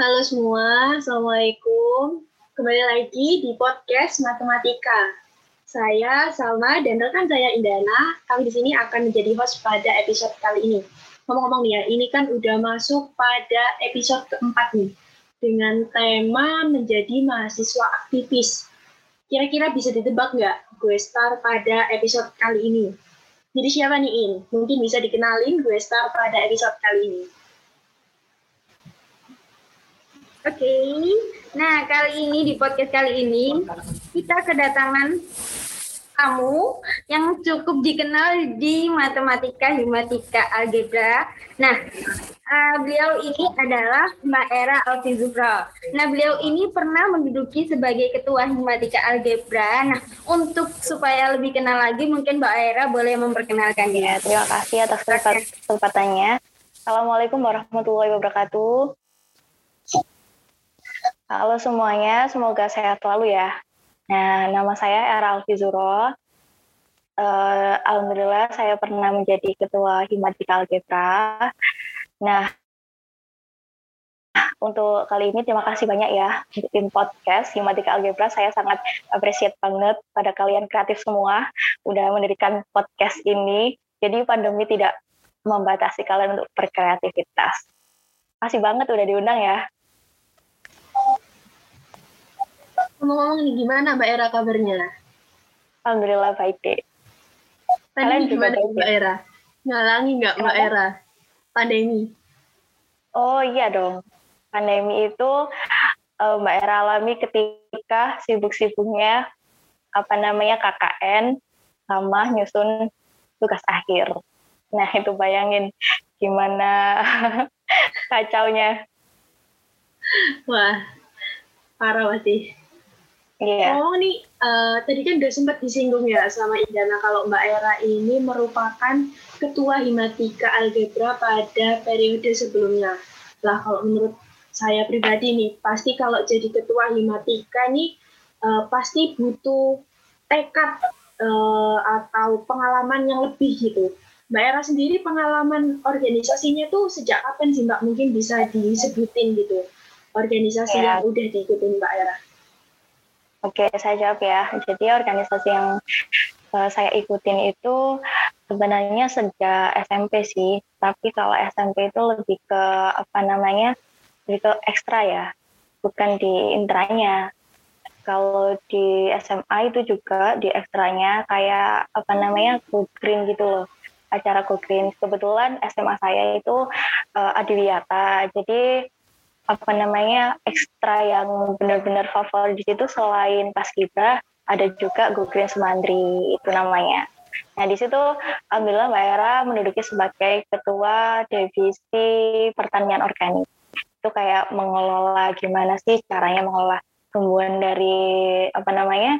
Halo semua, Assalamualaikum. Kembali lagi di podcast Matematika. Saya Salma dan rekan saya Indana. Kami di sini akan menjadi host pada episode kali ini. Ngomong-ngomong nih ya, ini kan udah masuk pada episode keempat nih. Dengan tema menjadi mahasiswa aktivis. Kira-kira bisa ditebak nggak gue star pada episode kali ini? Jadi siapa nih In? Mungkin bisa dikenalin gue star pada episode kali ini. Oke, okay. nah kali ini di podcast kali ini kita kedatangan kamu yang cukup dikenal di matematika, himatika, algebra. Nah, uh, beliau ini adalah Mbak Era Alfizubra. Nah, beliau ini pernah menduduki sebagai ketua himatika algebra. Nah, untuk supaya lebih kenal lagi, mungkin Mbak Era boleh memperkenalkan ya. Terima kasih atas kesempatannya. Assalamualaikum warahmatullahi wabarakatuh. Halo semuanya, semoga sehat selalu ya. Nah, nama saya Era Alfizuro. Uh, Alhamdulillah saya pernah menjadi ketua Himatika Algebra. Nah, untuk kali ini terima kasih banyak ya tim podcast Himatika Algebra. Saya sangat appreciate banget pada kalian kreatif semua udah mendirikan podcast ini. Jadi pandemi tidak membatasi kalian untuk berkreativitas. Kasih banget udah diundang ya. Ngomong-ngomong nih, gimana Mbak Era kabarnya? Alhamdulillah baik deh. Kalian gimana Mbak Era? Ngalangi nggak Mbak Era? Pandemi? Oh iya dong. Pandemi itu uh, Mbak Era alami ketika sibuk-sibuknya apa namanya KKN sama nyusun tugas akhir. Nah itu bayangin gimana kacaunya. Wah, parah pasti. Iya. Oh nih, uh, tadi kan udah sempat disinggung ya sama Indana kalau Mbak Era ini merupakan ketua Himatika Algebra pada periode sebelumnya. Lah kalau menurut saya pribadi nih, pasti kalau jadi ketua Himatika nih uh, pasti butuh tekad uh, atau pengalaman yang lebih gitu. Mbak Era sendiri pengalaman organisasinya tuh sejak kapan sih Mbak? Mungkin bisa disebutin gitu organisasi ya. yang udah diikutin Mbak Era. Oke, saya jawab ya. Jadi organisasi yang uh, saya ikutin itu sebenarnya sejak SMP sih. Tapi kalau SMP itu lebih ke apa namanya, lebih ke ekstra ya, bukan di intranya. Kalau di SMA itu juga di ekstranya kayak apa namanya go green gitu loh acara go green. Kebetulan SMA saya itu uh, adiwiyata, jadi apa namanya ekstra yang benar-benar favorit di situ selain paskibra ada juga Green Semandri itu namanya. Nah di situ alhamdulillah Mbak Era menduduki sebagai ketua divisi pertanian organik. Itu kayak mengelola gimana sih caranya mengelola tumbuhan dari apa namanya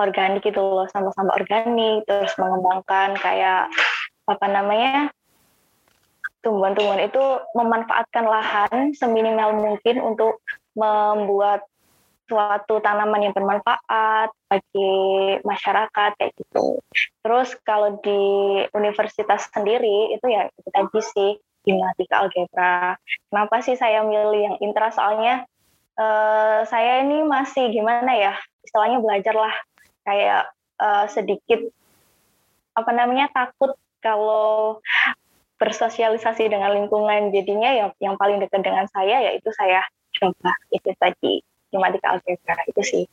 organik itu loh sama-sama organik terus mengembangkan kayak apa namanya tumbuhan-tumbuhan itu memanfaatkan lahan seminimal mungkin untuk membuat suatu tanaman yang bermanfaat bagi masyarakat kayak gitu. Terus kalau di universitas sendiri itu ya itu tadi sih gimnatika algebra. Kenapa sih saya milih yang intra soalnya uh, saya ini masih gimana ya istilahnya belajar lah kayak uh, sedikit apa namanya takut kalau bersosialisasi dengan lingkungan. Jadinya yang yang paling dekat dengan saya yaitu saya coba itu tadi matematika algebra itu sih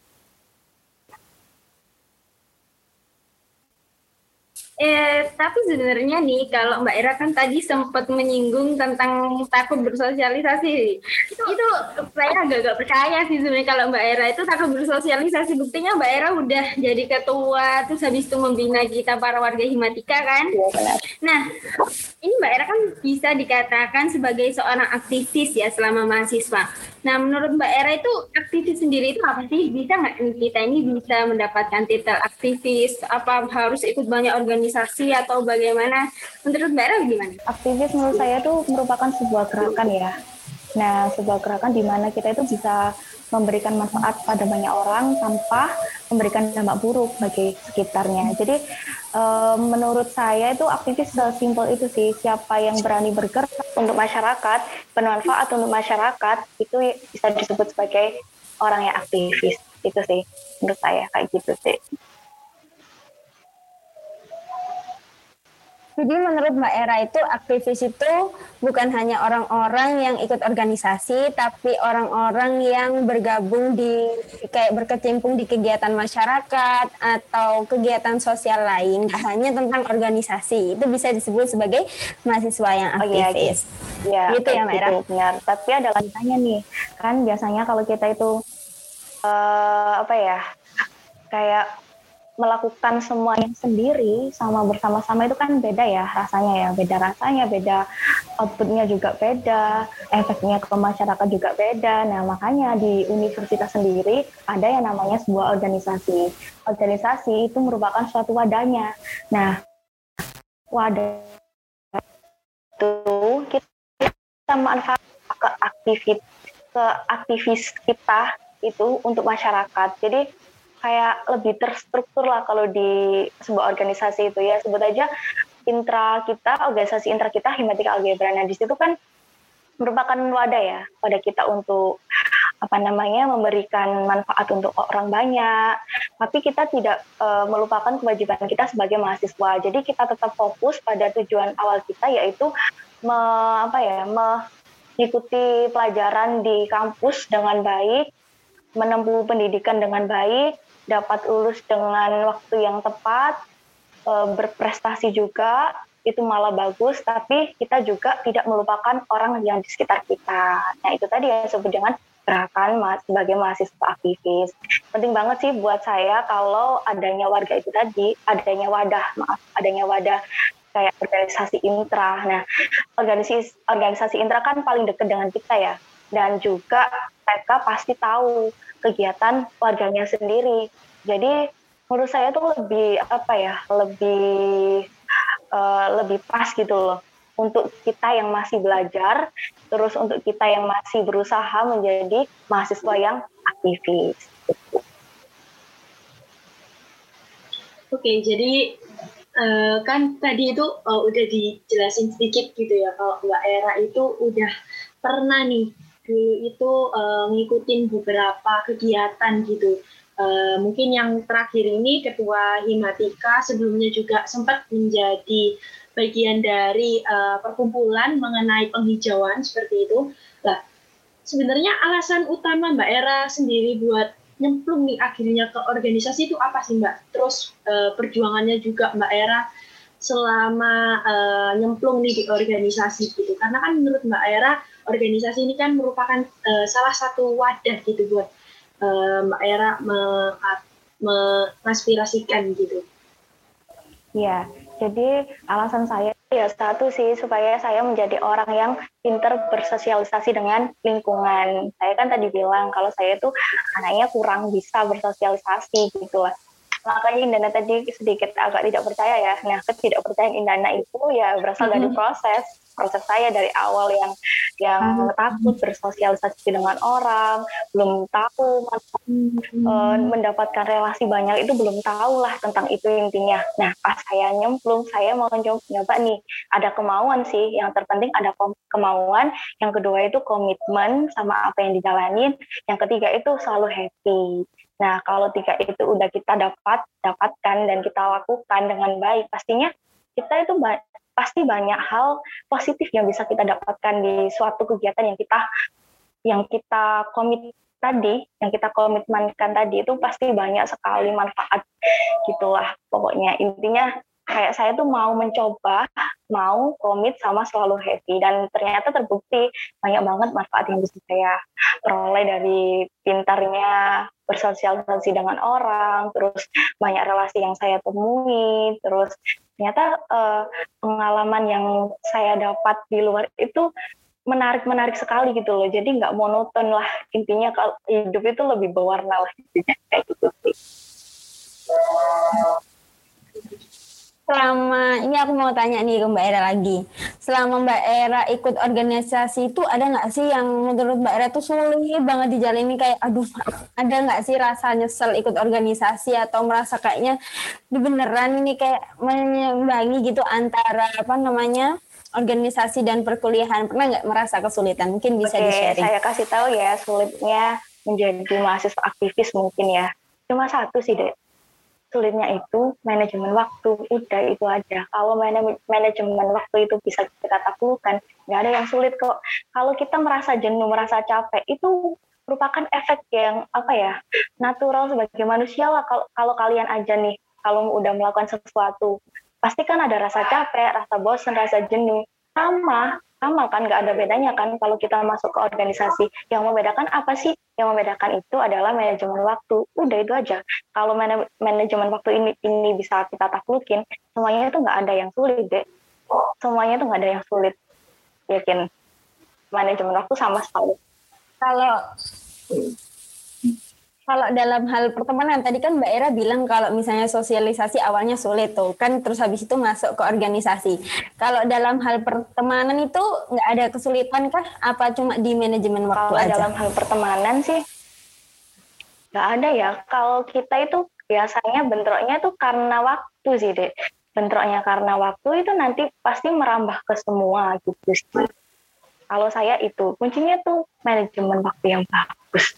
Eh, tapi sebenarnya nih, kalau Mbak Ira kan tadi sempat menyinggung tentang takut bersosialisasi. Itu, itu saya agak-agak percaya sih sebenarnya kalau Mbak Ira itu takut bersosialisasi. Buktinya Mbak Ira udah jadi ketua, terus habis itu membina kita para warga Himatika kan. Ya, nah, ini Mbak Ira kan bisa dikatakan sebagai seorang aktivis ya selama mahasiswa. Nah, menurut Mbak Era itu aktivis sendiri itu apa sih? Bisa nggak kita ini bisa mendapatkan titel aktivis? Apa harus ikut banyak organisasi atau bagaimana? Menurut Mbak Era gimana? Aktivis menurut saya itu merupakan sebuah gerakan ya. Nah, sebuah gerakan di mana kita itu bisa memberikan manfaat pada banyak orang tanpa memberikan dampak buruk bagi sekitarnya. Jadi uh, menurut saya itu aktivis sesimpel itu sih. Siapa yang berani bergerak untuk masyarakat, bermanfaat untuk masyarakat, itu bisa disebut sebagai orang yang aktivis. Itu sih menurut saya kayak gitu sih. Jadi menurut Mbak Era itu aktivis itu bukan hanya orang-orang yang ikut organisasi, tapi orang-orang yang bergabung di kayak berkecimpung di kegiatan masyarakat atau kegiatan sosial lain, Gak hanya tentang organisasi. Itu bisa disebut sebagai mahasiswa yang aktivis. Oh, iya, gitu. Ya, gitu ya Mbak Era. Gitu, benar. Tapi ada lanjutannya nih, kan biasanya kalau kita itu uh, apa ya kayak melakukan semuanya sendiri sama bersama-sama itu kan beda ya rasanya ya. Beda rasanya beda outputnya juga beda efeknya ke masyarakat juga beda. Nah makanya di universitas sendiri ada yang namanya sebuah organisasi. Organisasi itu merupakan suatu wadahnya. Nah wadah itu kita manfaat ke aktivis ke aktivis kita itu untuk masyarakat. Jadi kayak lebih terstruktur lah kalau di sebuah organisasi itu ya. Sebut aja intra kita organisasi intra kita Himatika Algebra. Nah di situ kan merupakan wadah ya pada kita untuk apa namanya memberikan manfaat untuk orang banyak. Tapi kita tidak e, melupakan kewajiban kita sebagai mahasiswa. Jadi kita tetap fokus pada tujuan awal kita yaitu me, apa ya mengikuti pelajaran di kampus dengan baik menempuh pendidikan dengan baik dapat lulus dengan waktu yang tepat, e, berprestasi juga, itu malah bagus, tapi kita juga tidak melupakan orang yang di sekitar kita. Nah itu tadi yang disebut dengan gerakan sebagai mahasiswa aktivis. Penting banget sih buat saya kalau adanya warga itu tadi, adanya wadah, maaf, adanya wadah kayak organisasi intra. Nah, organisasi organisasi intra kan paling dekat dengan kita ya. Dan juga mereka pasti tahu kegiatan warganya sendiri. Jadi menurut saya tuh lebih apa ya, lebih uh, lebih pas gitu loh untuk kita yang masih belajar, terus untuk kita yang masih berusaha menjadi mahasiswa yang aktivis. Oke, jadi uh, kan tadi itu uh, udah dijelasin sedikit gitu ya kalau Mbak Era itu udah pernah nih dulu itu uh, ngikutin beberapa kegiatan gitu. Uh, mungkin yang terakhir ini ketua Himatika sebelumnya juga sempat menjadi bagian dari uh, perkumpulan mengenai penghijauan seperti itu. Lah, sebenarnya alasan utama Mbak Era sendiri buat nyemplung nih akhirnya ke organisasi itu apa sih Mbak? Terus uh, perjuangannya juga Mbak Era selama uh, nyemplung nih di organisasi gitu. Karena kan menurut Mbak Era organisasi ini kan merupakan uh, salah satu wadah gitu buat Mbak Era mengaspirasikan gitu. Iya, jadi alasan saya ya satu sih supaya saya menjadi orang yang pinter bersosialisasi dengan lingkungan. Saya kan tadi bilang kalau saya tuh anaknya kurang bisa bersosialisasi gitu lah makanya Indana tadi sedikit agak tidak percaya ya. Nah, ketidakpercayaan Indana itu ya berasal dari proses proses saya dari awal yang yang takut bersosialisasi dengan orang, belum tahu uh, mendapatkan relasi banyak itu belum tahu lah tentang itu intinya. Nah, pas saya nyemplung, saya mau nyoba nih, ada kemauan sih. Yang terpenting ada kemauan, yang kedua itu komitmen sama apa yang dijalanin, yang ketiga itu selalu happy. Nah, kalau tiga itu udah kita dapat, dapatkan dan kita lakukan dengan baik, pastinya kita itu ba pasti banyak hal positif yang bisa kita dapatkan di suatu kegiatan yang kita yang kita komit tadi, yang kita komitmenkan tadi itu pasti banyak sekali manfaat gitulah pokoknya. Intinya kayak saya tuh mau mencoba, mau komit sama selalu happy dan ternyata terbukti banyak banget manfaat yang bisa saya peroleh dari pintarnya bersosialisasi dengan orang, terus banyak relasi yang saya temui, terus ternyata uh, pengalaman yang saya dapat di luar itu menarik-menarik sekali gitu loh. Jadi nggak monoton lah intinya kalau hidup itu lebih berwarna lah kayak gitu sih. Selama ini aku mau tanya nih ke Mbak Era lagi. Selama Mbak Era ikut organisasi itu ada nggak sih yang menurut Mbak Era tuh sulit banget dijalani? Kayak aduh ada nggak sih rasa nyesel ikut organisasi atau merasa kayaknya beneran ini kayak menyimbangi gitu antara apa namanya organisasi dan perkuliahan? Pernah nggak merasa kesulitan? Mungkin bisa Oke, di-sharing saya kasih tahu ya sulitnya menjadi mahasiswa aktivis mungkin ya. Cuma satu sih dek sulitnya itu manajemen waktu udah itu aja. Kalau manajemen waktu itu bisa kita taklukkan nggak ada yang sulit kok. Kalau kita merasa jenuh merasa capek itu merupakan efek yang apa ya natural sebagai manusia lah. Kalau kalau kalian aja nih kalau udah melakukan sesuatu pasti kan ada rasa capek rasa bosan rasa jenuh. Sama sama kan nggak ada bedanya kan kalau kita masuk ke organisasi. Yang membedakan apa sih? Yang membedakan itu adalah manajemen waktu. Udah itu aja. Kalau man manajemen waktu ini ini bisa kita taklukin semuanya itu nggak ada yang sulit deh semuanya itu nggak ada yang sulit. Yakin? Manajemen waktu sama sekali. Kalau kalau dalam hal pertemanan tadi kan Mbak Era bilang kalau misalnya sosialisasi awalnya sulit tuh kan terus habis itu masuk ke organisasi. Kalau dalam hal pertemanan itu nggak ada kesulitan kah? Apa cuma di manajemen waktu kalau aja? dalam hal pertemanan sih nggak ada ya. Kalau kita itu biasanya bentroknya tuh karena waktu sih deh. Bentroknya karena waktu itu nanti pasti merambah ke semua gitu sih. Kalau saya itu kuncinya tuh manajemen waktu yang bagus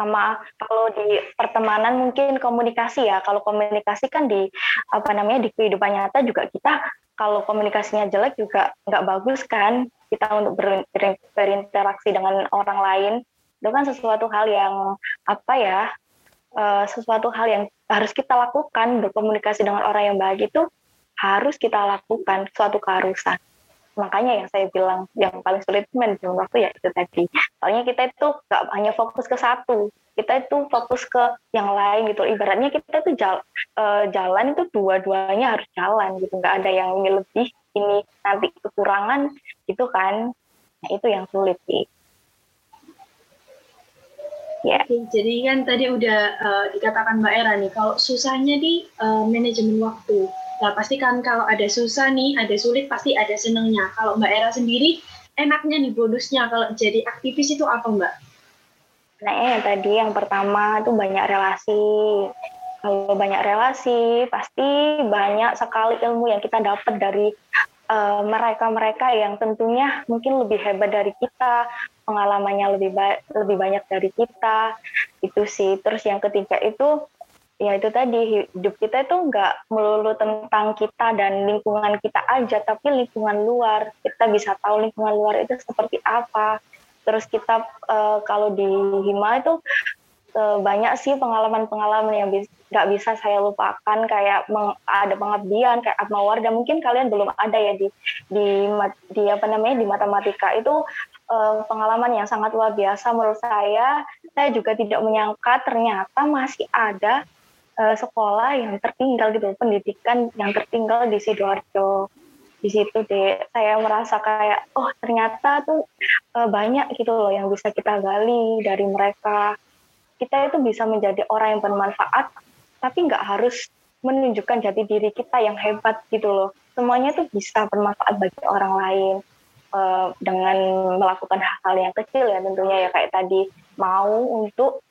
sama kalau di pertemanan mungkin komunikasi ya. Kalau komunikasi kan di apa namanya di kehidupan nyata juga kita kalau komunikasinya jelek juga nggak bagus kan. Kita untuk ber, ber, berinteraksi dengan orang lain itu kan sesuatu hal yang apa ya uh, sesuatu hal yang harus kita lakukan. Berkomunikasi dengan orang yang baik itu harus kita lakukan suatu keharusan makanya yang saya bilang yang paling sulit manajemen waktu ya itu tadi soalnya kita itu nggak hanya fokus ke satu kita itu fokus ke yang lain gitu ibaratnya kita itu jalan, uh, jalan itu dua-duanya harus jalan gitu nggak ada yang ini lebih ini nanti kekurangan gitu kan nah itu yang sulit sih Ya. Yeah. Jadi kan tadi udah uh, dikatakan Mbak Era nih, kalau susahnya di uh, manajemen waktu. Nah pasti kan kalau ada susah nih, ada sulit, pasti ada senengnya. Kalau Mbak Era sendiri, enaknya nih bonusnya kalau jadi aktivis itu apa Mbak? Nah yang tadi yang pertama itu banyak relasi. Kalau banyak relasi, pasti banyak sekali ilmu yang kita dapat dari mereka-mereka uh, yang tentunya mungkin lebih hebat dari kita, pengalamannya lebih ba lebih banyak dari kita, itu sih. Terus yang ketiga itu ya itu tadi hidup kita itu nggak melulu tentang kita dan lingkungan kita aja tapi lingkungan luar. Kita bisa tahu lingkungan luar itu seperti apa. Terus kita uh, kalau di Hima itu uh, banyak sih pengalaman-pengalaman yang nggak bis, bisa saya lupakan. Kayak meng, ada pengabdian kayak Atma Warda mungkin kalian belum ada ya di di di apa namanya di matematika. Itu uh, pengalaman yang sangat luar biasa menurut saya. Saya juga tidak menyangka ternyata masih ada uh, sekolah yang tertinggal gitu, pendidikan yang tertinggal di sidoarjo. Di situ deh saya merasa kayak oh ternyata tuh uh, banyak gitu loh yang bisa kita gali dari mereka. Kita itu bisa menjadi orang yang bermanfaat, tapi nggak harus menunjukkan jati diri kita yang hebat gitu loh. Semuanya tuh bisa bermanfaat bagi orang lain uh, dengan melakukan hal-hal yang kecil ya tentunya ya kayak tadi mau untuk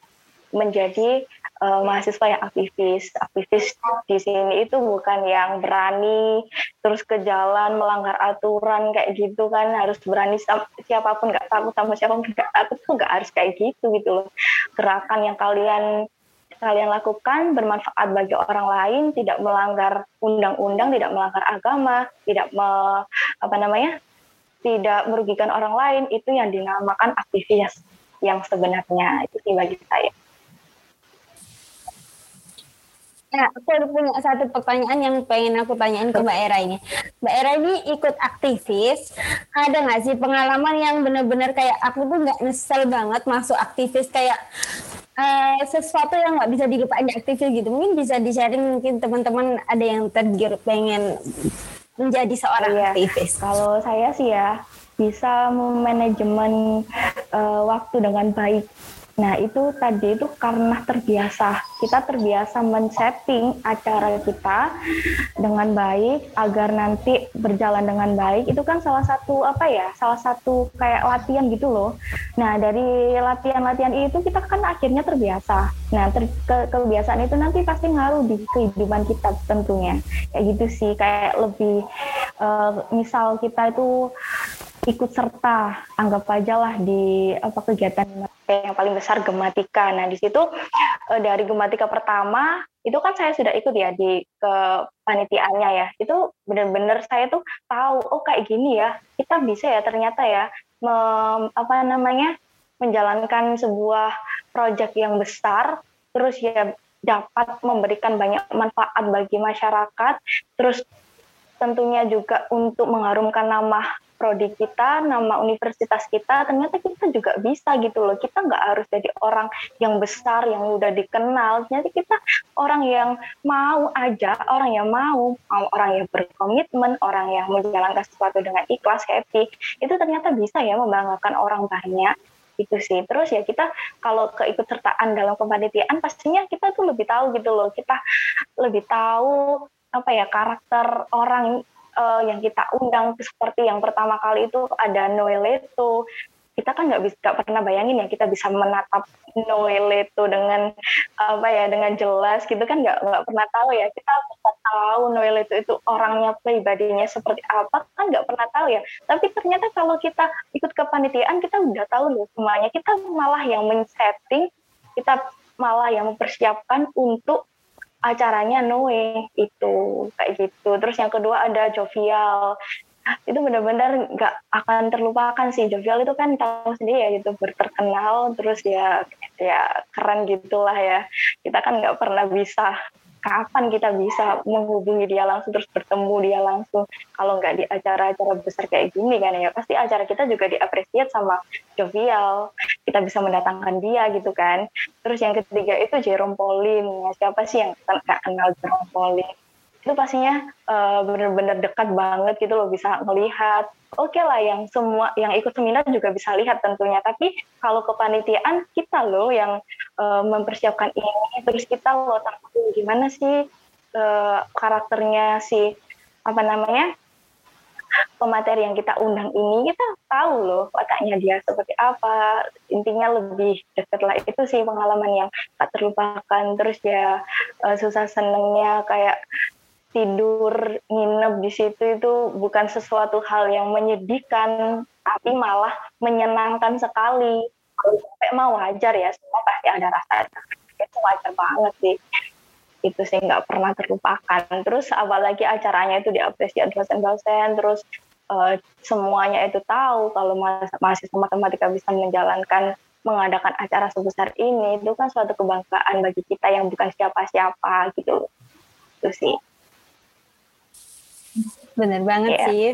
menjadi uh, mahasiswa yang aktivis. Aktivis di sini itu bukan yang berani terus ke jalan melanggar aturan kayak gitu kan harus berani siapa pun nggak takut sama siapa pun nggak takut tuh nggak harus kayak gitu gitu loh. Gerakan yang kalian kalian lakukan bermanfaat bagi orang lain, tidak melanggar undang-undang, tidak melanggar agama, tidak me, apa namanya, tidak merugikan orang lain, itu yang dinamakan aktivis yang sebenarnya itu sih bagi saya. Ya, aku punya satu pertanyaan yang pengen aku tanyain ke Mbak Era ini. Mbak Era ini ikut aktivis, ada nggak sih pengalaman yang benar-benar kayak aku tuh nggak nyesel banget masuk aktivis kayak uh, sesuatu yang nggak bisa dilupain di aktivis gitu. Mungkin bisa di-sharing mungkin teman-teman ada yang tergiur pengen menjadi seorang iya. aktivis. Kalau saya sih ya bisa memanajemen uh, waktu dengan baik Nah, itu tadi itu karena terbiasa. Kita terbiasa men-setting acara kita dengan baik agar nanti berjalan dengan baik. Itu kan salah satu apa ya? Salah satu kayak latihan gitu loh. Nah, dari latihan-latihan itu kita kan akhirnya terbiasa. Nah, ter ke kebiasaan itu nanti pasti ngaruh di kehidupan kita tentunya. Kayak gitu sih, kayak lebih uh, misal kita itu ikut serta anggap aja lah di apa kegiatan yang paling besar gematika. Nah di situ e, dari gematika pertama itu kan saya sudah ikut ya di ke panitiaannya ya. Itu benar-benar saya tuh tahu oh kayak gini ya kita bisa ya ternyata ya mem, apa namanya menjalankan sebuah proyek yang besar terus ya dapat memberikan banyak manfaat bagi masyarakat terus tentunya juga untuk mengharumkan nama prodi kita, nama universitas kita, ternyata kita juga bisa gitu loh. Kita nggak harus jadi orang yang besar, yang udah dikenal. Jadi kita orang yang mau aja, orang yang mau, mau orang yang berkomitmen, orang yang menjalankan sesuatu dengan ikhlas, happy, itu ternyata bisa ya membanggakan orang banyak itu sih terus ya kita kalau keikutsertaan dalam kepanitiaan pastinya kita tuh lebih tahu gitu loh kita lebih tahu apa ya karakter orang uh, yang kita undang seperti yang pertama kali itu ada Noeleto kita kan nggak bisa pernah bayangin ya kita bisa menatap Noeleto dengan apa ya dengan jelas gitu kan nggak nggak pernah tahu ya. Kita bisa tahu Noeleto itu orangnya pribadinya seperti apa kan nggak pernah tahu ya. Tapi ternyata kalau kita ikut kepanitiaan kita udah tahu loh semuanya. Kita malah yang men-setting kita malah yang mempersiapkan untuk acaranya Noe itu kayak gitu. Terus yang kedua ada Jovial. Itu benar-benar nggak akan terlupakan sih. Jovial itu kan tahu sendiri ya gitu berterkenal terus ya ya keren gitulah ya. Kita kan nggak pernah bisa kapan kita bisa menghubungi dia langsung terus bertemu dia langsung kalau nggak di acara-acara besar kayak gini kan ya pasti acara kita juga diapresiat sama jovial kita bisa mendatangkan dia gitu kan. Terus yang ketiga itu Jerome Pauline ya. Siapa sih yang nggak kenal Jerome Pauline? Itu pastinya uh, benar-benar dekat banget gitu loh bisa melihat oke okay lah yang semua yang ikut seminar juga bisa lihat tentunya. Tapi kalau kepanitiaan kita loh yang uh, mempersiapkan ini terus kita loh tahu gimana sih uh, karakternya si apa namanya pemateri yang kita undang ini kita tahu loh wataknya dia seperti apa. Intinya lebih dekat lah itu sih pengalaman yang tak terlupakan. Terus ya uh, susah senengnya kayak tidur nginep di situ itu bukan sesuatu hal yang menyedihkan tapi malah menyenangkan sekali. Sampai mau wajar ya semua pasti ada rasa itu wajar banget sih itu sih nggak pernah terlupakan terus apalagi acaranya itu diapresiasi dosen-dosen terus uh, semuanya itu tahu kalau mahasiswa matematika bisa menjalankan mengadakan acara sebesar ini itu kan suatu kebanggaan bagi kita yang bukan siapa-siapa gitu itu sih Bener banget yeah. sih.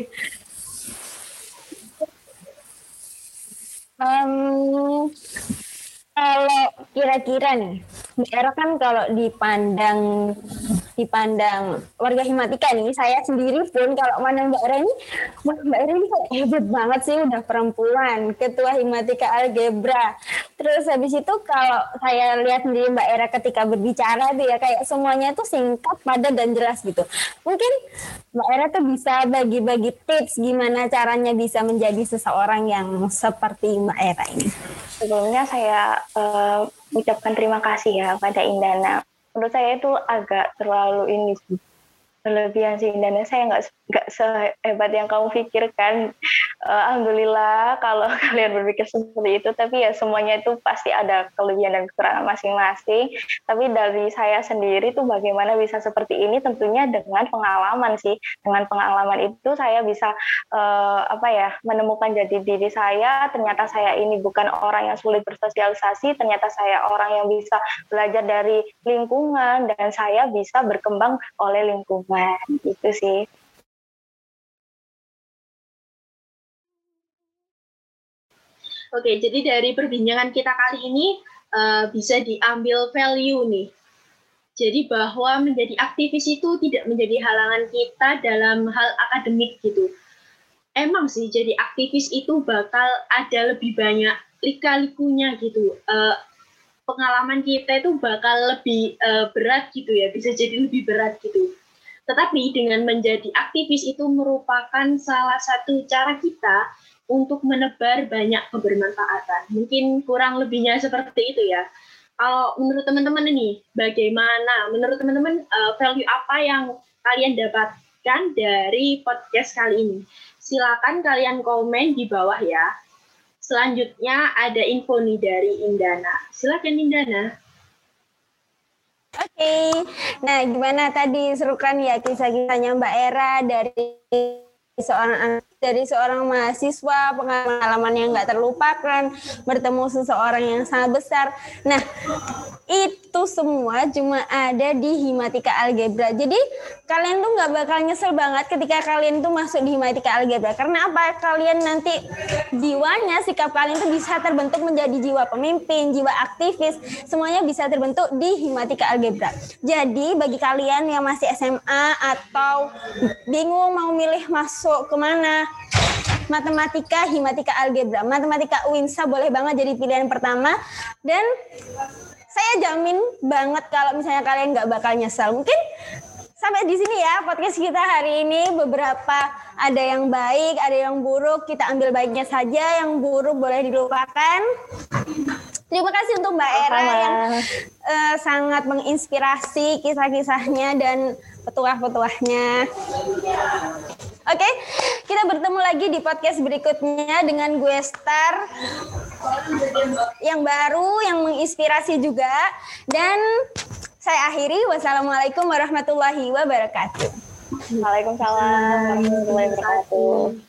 Um, kalau kira-kira nih, daerah kan kalau dipandang dipandang warga Himatika nih, saya sendiri pun kalau mana Mbak Era ini, Mbak Era ini hebat banget sih udah perempuan, ketua Himatika Algebra. Terus habis itu kalau saya lihat sendiri Mbak Era ketika berbicara tuh ya kayak semuanya tuh singkat, padat dan jelas gitu. Mungkin Mbak Era tuh bisa bagi-bagi tips gimana caranya bisa menjadi seseorang yang seperti Mbak Era ini. Sebelumnya saya uh, ucapkan terima kasih ya pada Indana. Menurut saya itu agak terlalu ini sih berlebihan sih. Dan saya nggak nggak sehebat yang kamu pikirkan. Uh, alhamdulillah kalau kalian berpikir seperti itu. Tapi ya semuanya itu pasti ada kelebihan dan kekurangan masing-masing. Tapi dari saya sendiri tuh bagaimana bisa seperti ini? Tentunya dengan pengalaman sih. Dengan pengalaman itu saya bisa uh, apa ya menemukan jadi diri saya. Ternyata saya ini bukan orang yang sulit bersosialisasi. Ternyata saya orang yang bisa belajar dari lingkungan. Dan saya bisa berkembang oleh lingkungan itu sih Oke, jadi dari perbincangan kita kali ini uh, bisa diambil value nih. Jadi bahwa menjadi aktivis itu tidak menjadi halangan kita dalam hal akademik gitu. Emang sih jadi aktivis itu bakal ada lebih banyak lika-likunya gitu. Uh, pengalaman kita itu bakal lebih uh, berat gitu ya, bisa jadi lebih berat gitu. Tetapi dengan menjadi aktivis itu merupakan salah satu cara kita untuk menebar banyak kebermanfaatan. Mungkin kurang lebihnya seperti itu ya. Kalau menurut teman-teman ini, bagaimana? Menurut teman-teman, uh, value apa yang kalian dapatkan dari podcast kali ini? Silakan kalian komen di bawah ya. Selanjutnya ada info nih dari Indana. Silakan Indana. Oke, okay. nah gimana tadi serukan ya kisah-kisahnya Mbak Era dari seorang dari seorang mahasiswa pengalaman yang nggak terlupakan bertemu seseorang yang sangat besar. Nah itu semua cuma ada di himatika algebra. Jadi kalian tuh nggak bakal nyesel banget ketika kalian tuh masuk di himatika algebra. Karena apa? Kalian nanti jiwanya sikap kalian tuh bisa terbentuk menjadi jiwa pemimpin jiwa aktivis. Semuanya bisa terbentuk di himatika algebra. Jadi bagi kalian yang masih SMA atau bingung mau milih masuk ke mana matematika, himatika, algebra. Matematika UINSA boleh banget jadi pilihan pertama. Dan saya jamin banget kalau misalnya kalian nggak bakal nyesal. Mungkin sampai di sini ya podcast kita hari ini beberapa ada yang baik, ada yang buruk. Kita ambil baiknya saja, yang buruk boleh dilupakan. Terima kasih untuk Mbak Era yang uh, sangat menginspirasi kisah-kisahnya dan petuah-petuahnya. Oke, kita bertemu lagi di podcast berikutnya dengan gue Star yang baru, yang menginspirasi juga. Dan saya akhiri. Wassalamualaikum warahmatullahi wabarakatuh. Waalaikumsalam warahmatullahi wabarakatuh.